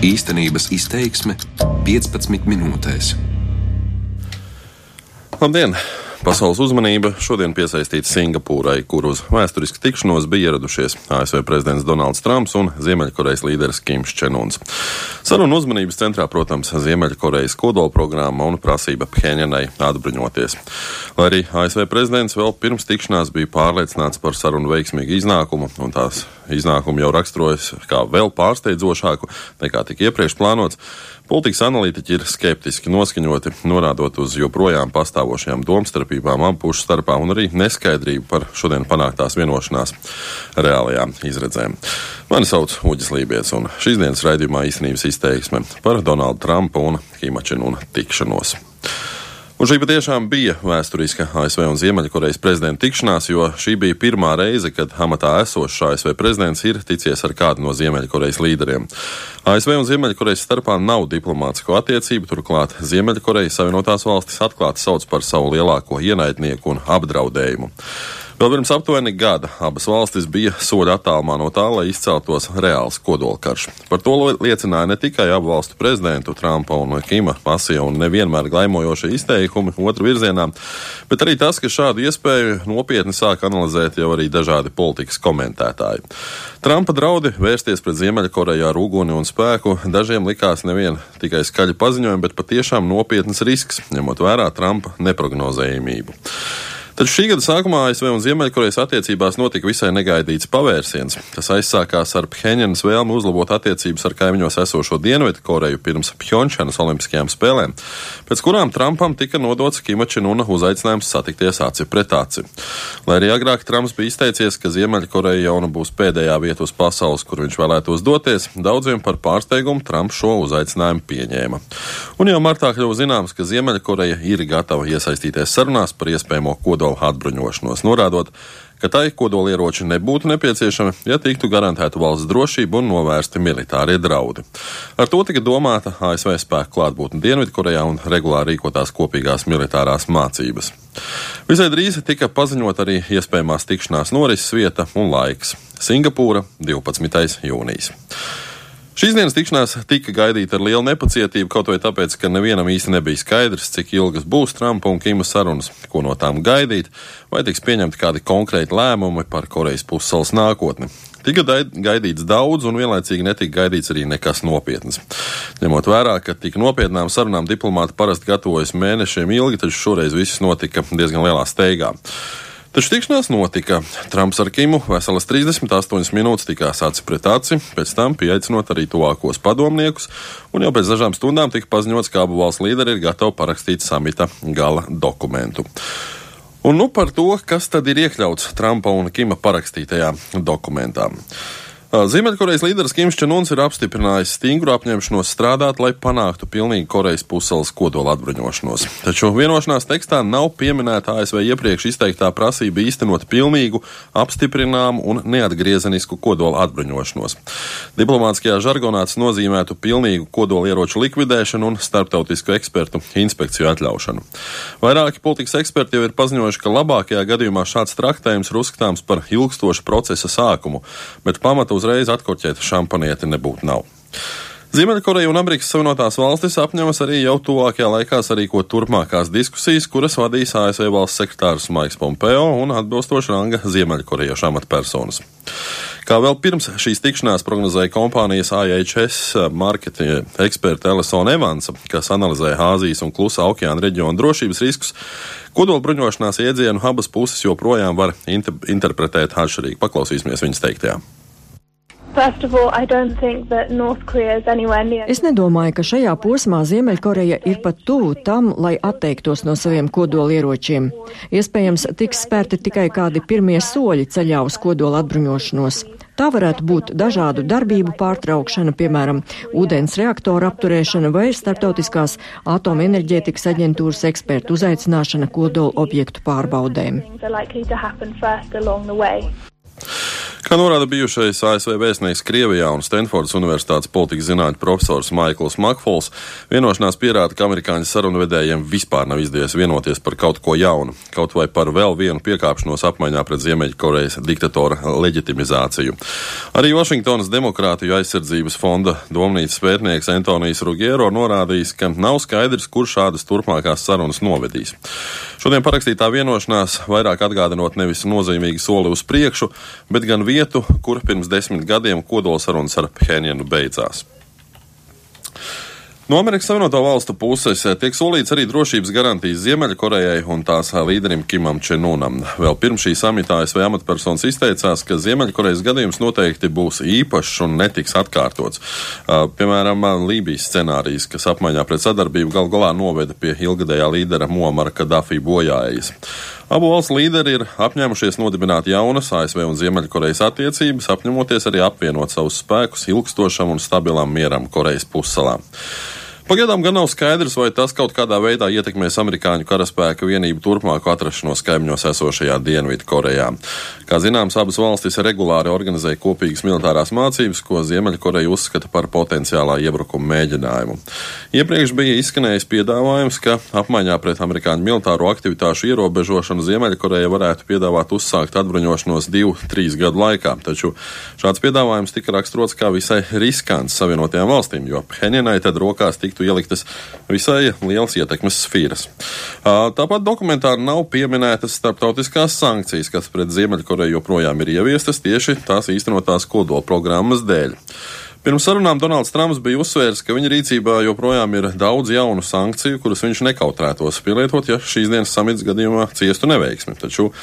Īstenības izteiksme 15 minūtēs. Labdien! Pasaules uzmanība šodien piesaistīta Singapūrai, kur uz vēsturisku tikšanos bija ieradušies ASV prezidents Donalds Trumps un Ziemeļkorejas līderis Kims Čenuns. Sarunu uzmanības centrā, protams, Ziemeļkorejas kodolprogramma un prasība Pheņanai atbruņoties. Lai arī ASV prezidents vēl pirms tikšanās bija pārliecināts par sarunu veiksmīgu iznākumu, un tās iznākumu jau raksturojas kā vēl pārsteidzošāku nekā tika iepriekš plānots, Politikas analītiķi ir skeptiski noskaņoti, norādot uz joprojām pastāvošajām domstarpībām abu pušu starpā un arī neskaidrību par šodien panāktās vienošanās reālajām izredzēm. Mani sauc Uģis Lībijams, un šīs dienas raidījumā īstenības izteiksme par Donaldu Trumpu un Kimačinu tikšanos. Un šī patiešām bija vēsturiska ASV un Ziemeļkorejas prezidenta tikšanās, jo šī bija pirmā reize, kad amatā esošs ASV prezidents ir ticies ar kādu no Ziemeļkorejas līderiem. ASV un Ziemeļkorejas starpā nav diplomātsko attiecību, turklāt Ziemeļkorejas Savienotās valstis atklāti sauc par savu lielāko ienaidnieku un apdraudējumu. Vēl pirms aptuveni gada abas valstis bija soļa attālumā no tā, lai izceltos reāls kodolkarš. Par to liecināja ne tikai abu valstu prezidentu Trumpa un Kima pasija un nevienmēr glaimojošie izteikumi otru virzienā, bet arī tas, ka šādu iespēju nopietni sāk analizēt jau arī dažādi politikas komentētāji. Trumpa draudi vērsties pret Ziemeļkoreju ar uguni un spēku dažiem likās nevien tikai skaļi paziņojumi, bet patiešām nopietns risks, ņemot vērā Trumpa neprognozējumību. Taču šī gada sākumā ASV un Ziemeļkorejas attiecībās notika visai negaidīts pavērsiens. Tas aizsākās ar Pheņģenas vēlmu uzlabot attiecības ar kaimiņos esošo Dienvidu Koreju pirms Pjončanas Olimpiskajām spēlēm, pēc kurām Trumpam tika nodots Kimačinuna uzaicinājums satikties aci pret aci. Lai arī agrāk Trumps bija izteicies, ka Ziemeļkoreja jau nu būs pēdējā vieta uz pasaules, kur viņš vēlētos doties, daudziem par pārsteigumu Trumps šo uzaicinājumu pieņēma. Un jau martā kļuva zināms, ka Ziemeļkoreja ir gatava iesaistīties sarunās par iespējamo kodola kodola atbruņošanos, norādot, ka tai kodolieroči nebūtu nepieciešami, ja tiktu garantēta valsts drošība un novērsti militārie draudi. Ar to tika domāta ASV spēku klātbūtne Dienvidkorejā un regulāri rīkotās kopīgās militārās mācības. Visai drīz tika paziņot arī iespējamās tikšanās norises vieta un laiks - Singapūra 12. jūnijas. Šīs dienas tikšanās tika gaidīta ar lielu nepacietību, kaut vai tāpēc, ka nevienam īsti nebija skaidrs, cik ilgas būs Trumpa un Kima sarunas, ko no tām gaidīt, vai tiks pieņemti kādi konkrēti lēmumi par Korejas pussalas nākotni. Tika gaidīts daudz, un vienlaicīgi netika gaidīts arī nekas nopietns. Ņemot vērā, ka tik nopietnām sarunām diplomāti parasti gatavojas mēnešiem ilgi, taču šoreiz viss notika diezgan lielā steigā. Taču tikšanās notika. Trumps ar Kimu veselas 38 minūtes tikās aci pret aci, pēc tam pieaicinot arī tuvākos padomniekus, un jau pēc dažām stundām tika paziņots, ka abu valstu līderi ir gatavi parakstīt samita gala dokumentu. Un nu par to, kas tad ir iekļauts Trumpa un Kima parakstītajā dokumentā. Ziemeļkorejas līderis Kims Čenuns ir apstiprinājis stingru apņemšanos strādāt, lai panāktu pilnīgi Korejas pussalas kodola atbruņošanos. Taču vienošanās tekstā nav pieminēta ASV iepriekš izteiktā prasība īstenot pilnīgu, apstiprināmu un neatgriezenisku kodola atbruņošanos. Diplomātiskajā žargonā tas nozīmētu pilnīgu kodola ieroču likvidēšanu un starptautisku ekspertu inspekciju atļaušanu. Vairāki politikas eksperti jau ir paziņojuši, ka labākajā gadījumā šāds traktējums ir uzskatāms par ilgstošu procesa sākumu, bet pamatu uzreiz atkorķēt šampanieti nebūtu nav. Ziemeļkoreja un Amerikas Savienotās valstis apņemas arī jau tuvākajā laikā sarīkot turpmākās diskusijas, kuras vadīs ASV valsts sekretārs Maiks Pompeo un atbilstoši ranga Ziemeļkorejiešu amatpersonas. Kā vēl pirms šīs tikšanās prognozēja kompānijas IHS marketinga eksperta Elisona Evansa, kas analizēja Āzijas un Klusā okeāna reģionu drošības riskus, kodolbruņošanās iedzienu abas puses joprojām var inter interpretēt atšķirīgi. Paklausīsimies viņas teiktajā. Es nedomāju, ka šajā posmā Ziemeļkoreja ir pat tuvu tam, lai atteiktos no saviem kodolieročiem. Iespējams, tiks spērti tikai kādi pirmie soļi ceļā uz kodola atbruņošanos. Tā varētu būt dažādu darbību pārtraukšana, piemēram, ūdens reaktoru apturēšana vai starptautiskās atomenerģētikas aģentūras ekspertu uzaicināšana kodola objektu pārbaudēm. Kā norāda bijušais ASV vēstnieks Krievijā un Stanfordas Universitātes politikas zinātņu profesors Maikls Makfols, vienošanās pierāda, ka amerikāņu sarunvedējiem vispār nav izdevies vienoties par kaut ko jaunu, kaut vai par vēl vienu piekāpšanos apmaiņā pret Ziemeļkorejas diktatora leģitimizāciju. Arī Vašingtonas Demokrātiju aizsardzības fonda domnīcas pētnieks Antonijs Rugiero norādījis, ka nav skaidrs, kur šādas turpmākās sarunas novedīs. Šodien parakstītā vienošanās vairāk atgādinot nevis nozīmīgi soli uz priekšu, bet gan vietu, kur pirms desmit gadiem kodolsarunas ar Phenjanu beidzās. No Amerikas Savienoto Valstu puses tiek solīts arī drošības garantijas Ziemeļkorejai un tās līderim Kimam Čenunam. Vēl pirms šī samitā ASV amatpersonas izteicās, ka Ziemeļkorejas gadījums noteikti būs īpašs un netiks atkārtots. Piemēram, Lībijas scenārijs, kas apmaiņā pret sadarbību gal galā noveda pie ilgadējā līdera Muamara Kadafī bojājas. Abu valstu līderi ir apņēmušies nodibināt jaunas ASV un Ziemeļkorejas attiecības, apņemoties arī apvienot savus spēkus ilgstošam un stabilam mieram Korejas pussalā. Pagaidām gan nav skaidrs, vai tas kaut kādā veidā ietekmēs amerikāņu karaspēka vienību turpmāku atrašanos kaimiņos esošajā Dienvidkorejā. Kā zināms, abas valstis regulāri organizē kopīgas militārās mācības, ko Ziemeļkoreja uzskata par potenciālā iebrukuma mēģinājumu. Iepriekš bija izskanējis piedāvājums, ka apmaiņā pret amerikāņu militāro aktivitāšu ierobežošanu Ziemeļkoreja varētu piedāvāt uzsākt atbruņošanos divu, trīs gadu laikā, taču šāds piedāvājums tika raksturots kā visai riskants Savienotajām valstīm, jo Phenjanai tad rokās tiktu tiktu ieliktas visai lielas ietekmes sfīras. Tāpat dokumentā nav pieminētas starptautiskās sankcijas, kas pret Ziemeļkoreju joprojām ir ieviestas tieši tās īstenotās kodola programmas dēļ. Pirms sarunām Donalds Trumps bija uzsvērs, ka viņa rīcībā joprojām ir daudz jaunu sankciju, kuras viņš nekautrētos pielietot, ja šīs dienas samits gadījumā ciestu neveiksmi. Taču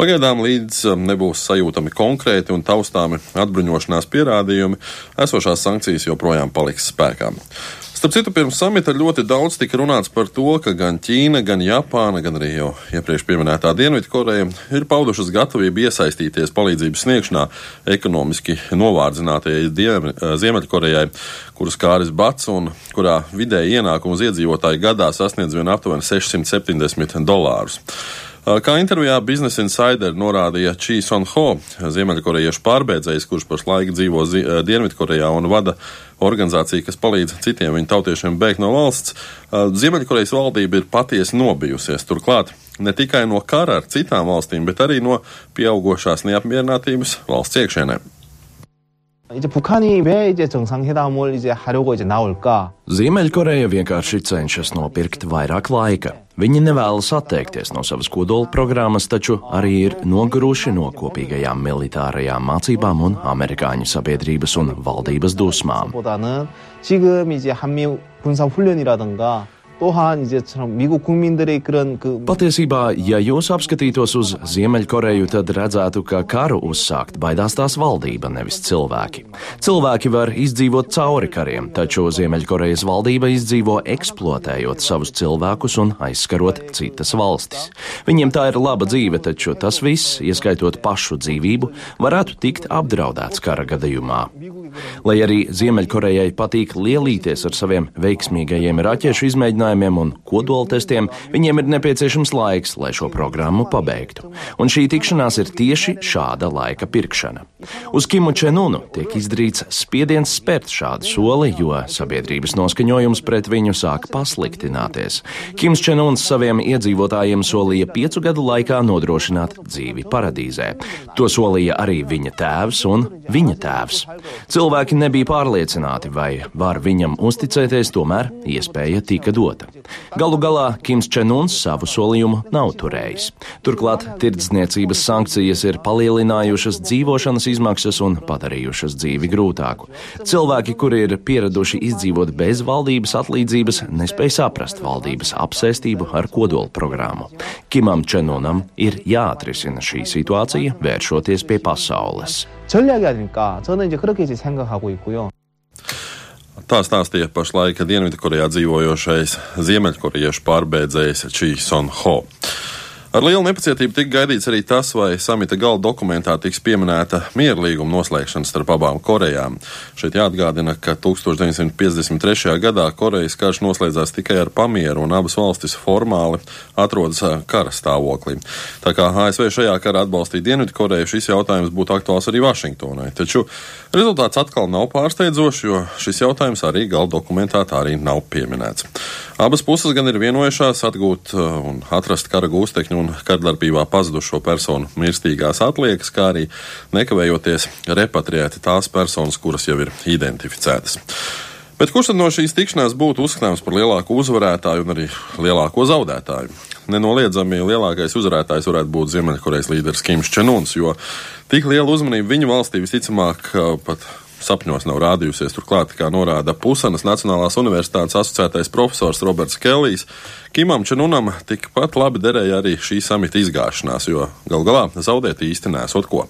pagaidām līdz nebūs sajūtami konkrēti un taustāmi atbruņošanās pierādījumi, esošās sankcijas joprojām paliks spēkā. Starp citu, pirms samita ļoti daudz tika runāts par to, ka gan Ķīna, gan Japāna, gan arī jau iepriekš pieminētā Dienvidkoreja ir paudušas gatavību iesaistīties palīdzības sniegšanā ekonomiski novārdzinātajai Ziemeļkorejai, kuras kāris bats un kurā vidēji ienākumu uz iedzīvotāju gadā sasniedz vien aptuveni 670 dolārus. Kā intervijā Business Insider norādīja Čī Son Ho, ziemeļkorejiešu pārbēdzējs, kurš pašlaik dzīvo Dienvidkorejā un vada organizāciju, kas palīdz citiem viņu tautiešiem bēgt no valsts, Ziemeļkorejas valdība ir patiesi nobijusies. Turklāt ne tikai no kara ar citām valstīm, bet arī no pieaugušās neapmierinātības valsts iekšēnē. 이제 북한이 왜 이제 정상회담을 이제 하려고 이제 나올까? Ziemeļkoreja vienkārši cenšas nopirkt vairāk laika. Viņi nevēlas atteikties no savas kodola programmas, taču arī ir noguruši no kopīgajām militārajām mācībām un amerikāņu sabiedrības un valdības dusmām. Patiesībā, ja jūs apskatītos uz Ziemeļkoreju, tad redzētu, ka karu uzsākt baidās tās valdība, nevis cilvēki. Cilvēki var izdzīvot cauri kariem, taču Ziemeļkorejas valdība izdzīvo eksploatējot savus cilvēkus un aizskarot citas valstis. Viņiem tā ir laba dzīve, taču tas viss, ieskaitot pašu dzīvību, varētu tikt apdraudēts kara gadījumā. Lai arī Ziemeļkorejai patīk lielīties ar saviem veiksmīgajiem raķešu izmēģinājumiem un kodoltestiem, viņiem ir nepieciešams laiks, lai šo programmu pabeigtu. Un šī tikšanās ir tieši šāda laika pirkšana. Uz Kimu Čenunu tiek izdarīts spiediens spērt šādu soli, jo sabiedrības noskaņojums pret viņu sāk pasliktināties. Kims Čenuns saviem iedzīvotājiem solīja piecu gadu laikā nodrošināt dzīvi paradīzē. To solīja arī viņa tēvs un viņa tēvs. Cilvēki nebija pārliecināti, vai var viņam uzticēties, tomēr iespēja tika dota. Galu galā Kims Čenuns savu solījumu nav turējis. Turklāt tirdzniecības sankcijas ir palielinājušas dzīvošanas izmaksas un padarījušas dzīvi grūtāku. Cilvēki, kuri ir pieraduši izdzīvot bez valdības atlīdzības, nespēja saprast valdības apsēstību ar kodola programmu. Kimam Čenunam ir jāatrisina šī situācija, vēršoties pie pasaules. 전략이 아닐까 저는 이제 그렇게 이제 생각하고 있고요. Tā stāstīja pašlaik Dienvidkorejā dzīvojošais ziemeļkorejiešu pārbēdzējs Čī Son Ho. Ar lielu nepacietību tika gaidīts arī tas, vai samita gala dokumentā tiks pieminēta mierlīguma noslēgšana starp abām Korejām. Šeit jāatgādina, ka 1953. gadā Korejas karš noslēdzās tikai ar pamieru, un abas valstis formāli atrodas kara stāvoklī. Tā kā ASV šajā karā atbalstīja Dienvidkoreju, šis jautājums būtu aktuāls arī Vašingtonai. Taču rezultāts atkal nav pārsteidzošs, jo šis jautājums arī gala dokumentā tā arī nav pieminēts. Abas puses gan ir vienojušās atgūt un atrast kara gūstekņu un kardarbībā pazudušo personu mirstīgās atliekas, kā arī nekavējoties repatriēt tās personas, kuras jau ir identificētas. Bet kurš no šīs tikšanās būtu uzskatāms par lielāku uzvarētāju un arī lielāko zaudētāju? Nenoliedzami lielākais uzvarētājs varētu būt Ziemeļkorejas līderis Kims Čenuns, jo tik liela uzmanība viņa valstī visticamāk pat sapņos nav rādījusies. Turklāt, kā norāda Pusanas Nacionālās universitātes asociētais profesors Roberts Kelijs, Kimam Čenunam tikpat labi derēja arī šī samita izgāšanās, jo gal galā zaudēt īsti nesot ko.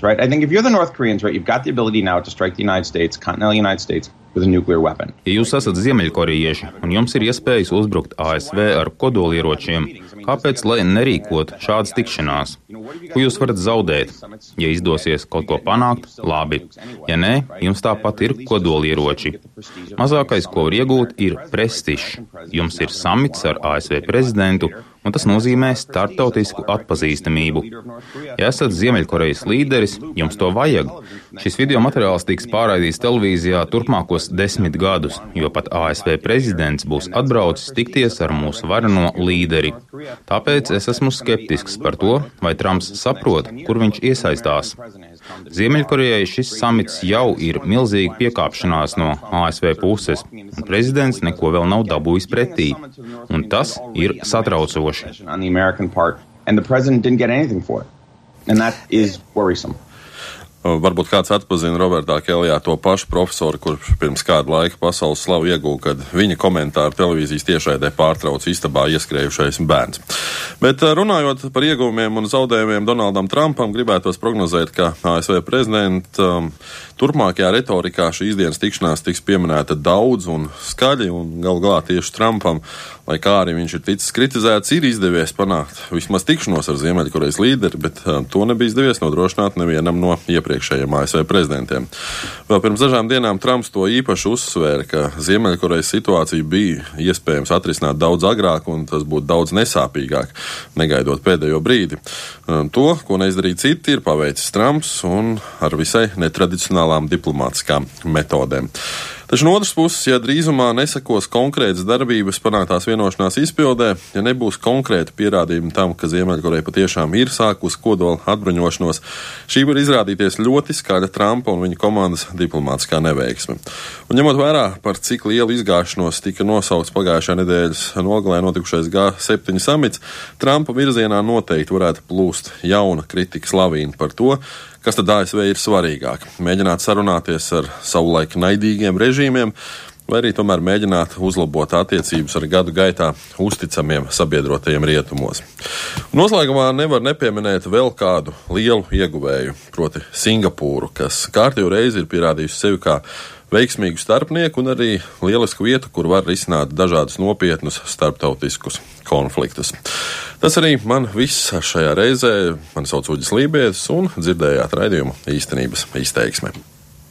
Right? I think if you're the North Koreans, right, you've got the ability now to strike the United States, continental United States, Ja jūs esat ziemeļkorejieši un jums ir iespējas uzbrukt ASV ar kodolieročiem, kāpēc lai nerīkot šādas tikšanās? Ko jūs varat zaudēt? Ja izdosies kaut ko panākt, labi. Ja nē, jums tāpat ir kodolieroči. Mazākais, ko var iegūt, ir prestižs. Jums ir samits ar ASV prezidentu, un tas nozīmē startautisku atpazīstamību. Ja esat Ziemeļkorejas līderis, jums to vajag. Šis video materiāls tiks pārraidīts televīzijā turpmākos desmit gadus, jo pat ASV prezidents būs atbraucis tikties ar mūsu vareno līderi. Tāpēc es esmu skeptisks par to, vai Trumps saprot, kur viņš iesaistās. Ziemeļkorejai šis samits jau ir milzīga piekāpšanās no ASV puses, un prezidents neko vēl nav dabūjis pretī. Un tas ir satraucoši. And that is worrisome. Varbūt kāds atpazina Robertā Kelijā to pašu profesoru, kurš pirms kāda laika pasaules slavu ieguva, kad viņa komentāru televīzijas tiešraidē pārtrauc istabā ieskrējušais bērns. Bet runājot par ieguvumiem un zaudējumiem Donaldam Trumpam, gribētos prognozēt, ka ASV prezidenta um, turpmākajā retorikā šīs dienas tikšanās tiks pieminēta daudz un skaļi, un gal galā tieši Trumpam, lai kā arī viņš ir ticis kritizēts, ir izdevies panākt vismaz tikšanos ar Ziemeļkorejas līderi, bet um, to nebija izdevies nodrošināt nevienam no iepriekšējiem ASV prezidentiem. Vēl pirms dažām dienām Trumps to īpaši uzsvēra, ka Ziemeļkorejas situācija bija iespējams atrisināt daudz agrāk un tas būtu daudz nesāpīgāk, negaidot pēdējo brīdi. To, ko neizdarīja citi, ir paveicis Trumps un ar visai netradicionālām diplomātiskām metodēm. Taču no otras puses, ja drīzumā nesakos konkrētas darbības panāktās vienošanās izpildē, ja nebūs konkrēti pierādījumi tam, ka Ziemeļkoreja patiešām ir sākusi kodola atbruņošanos, šī var izrādīties ļoti skaļa Trumpa un viņa komandas diplomātiskā neveiksme. Un ņemot vērā, par cik lielu izgāšanos tika nosaukts pagājušā nedēļas nogalē notikušais G7 samits, Trumpa virzienā noteikti varētu plūst jauna kritikas lavīna par to, Kas tad ASV ir svarīgāk? Mēģināt sarunāties ar savulaik naidīgiem režīmiem, vai arī tomēr mēģināt uzlabot attiecības ar gadu gaitā uzticamiem sabiedrotajiem rietumos. Noslēgumā nevar nepieminēt vēl kādu lielu ieguvēju, proti Singapūru, kas kārtīgi reizi ir pierādījusi sevi kā veiksmīgu starpnieku un arī lielisku vietu, kur var risināt dažādus nopietnus starptautiskus konfliktus. Tas arī man viss šajā reizē. Mani sauc Uģis Lībijams un dzirdējāt raidījumu īstenības izteiksmē.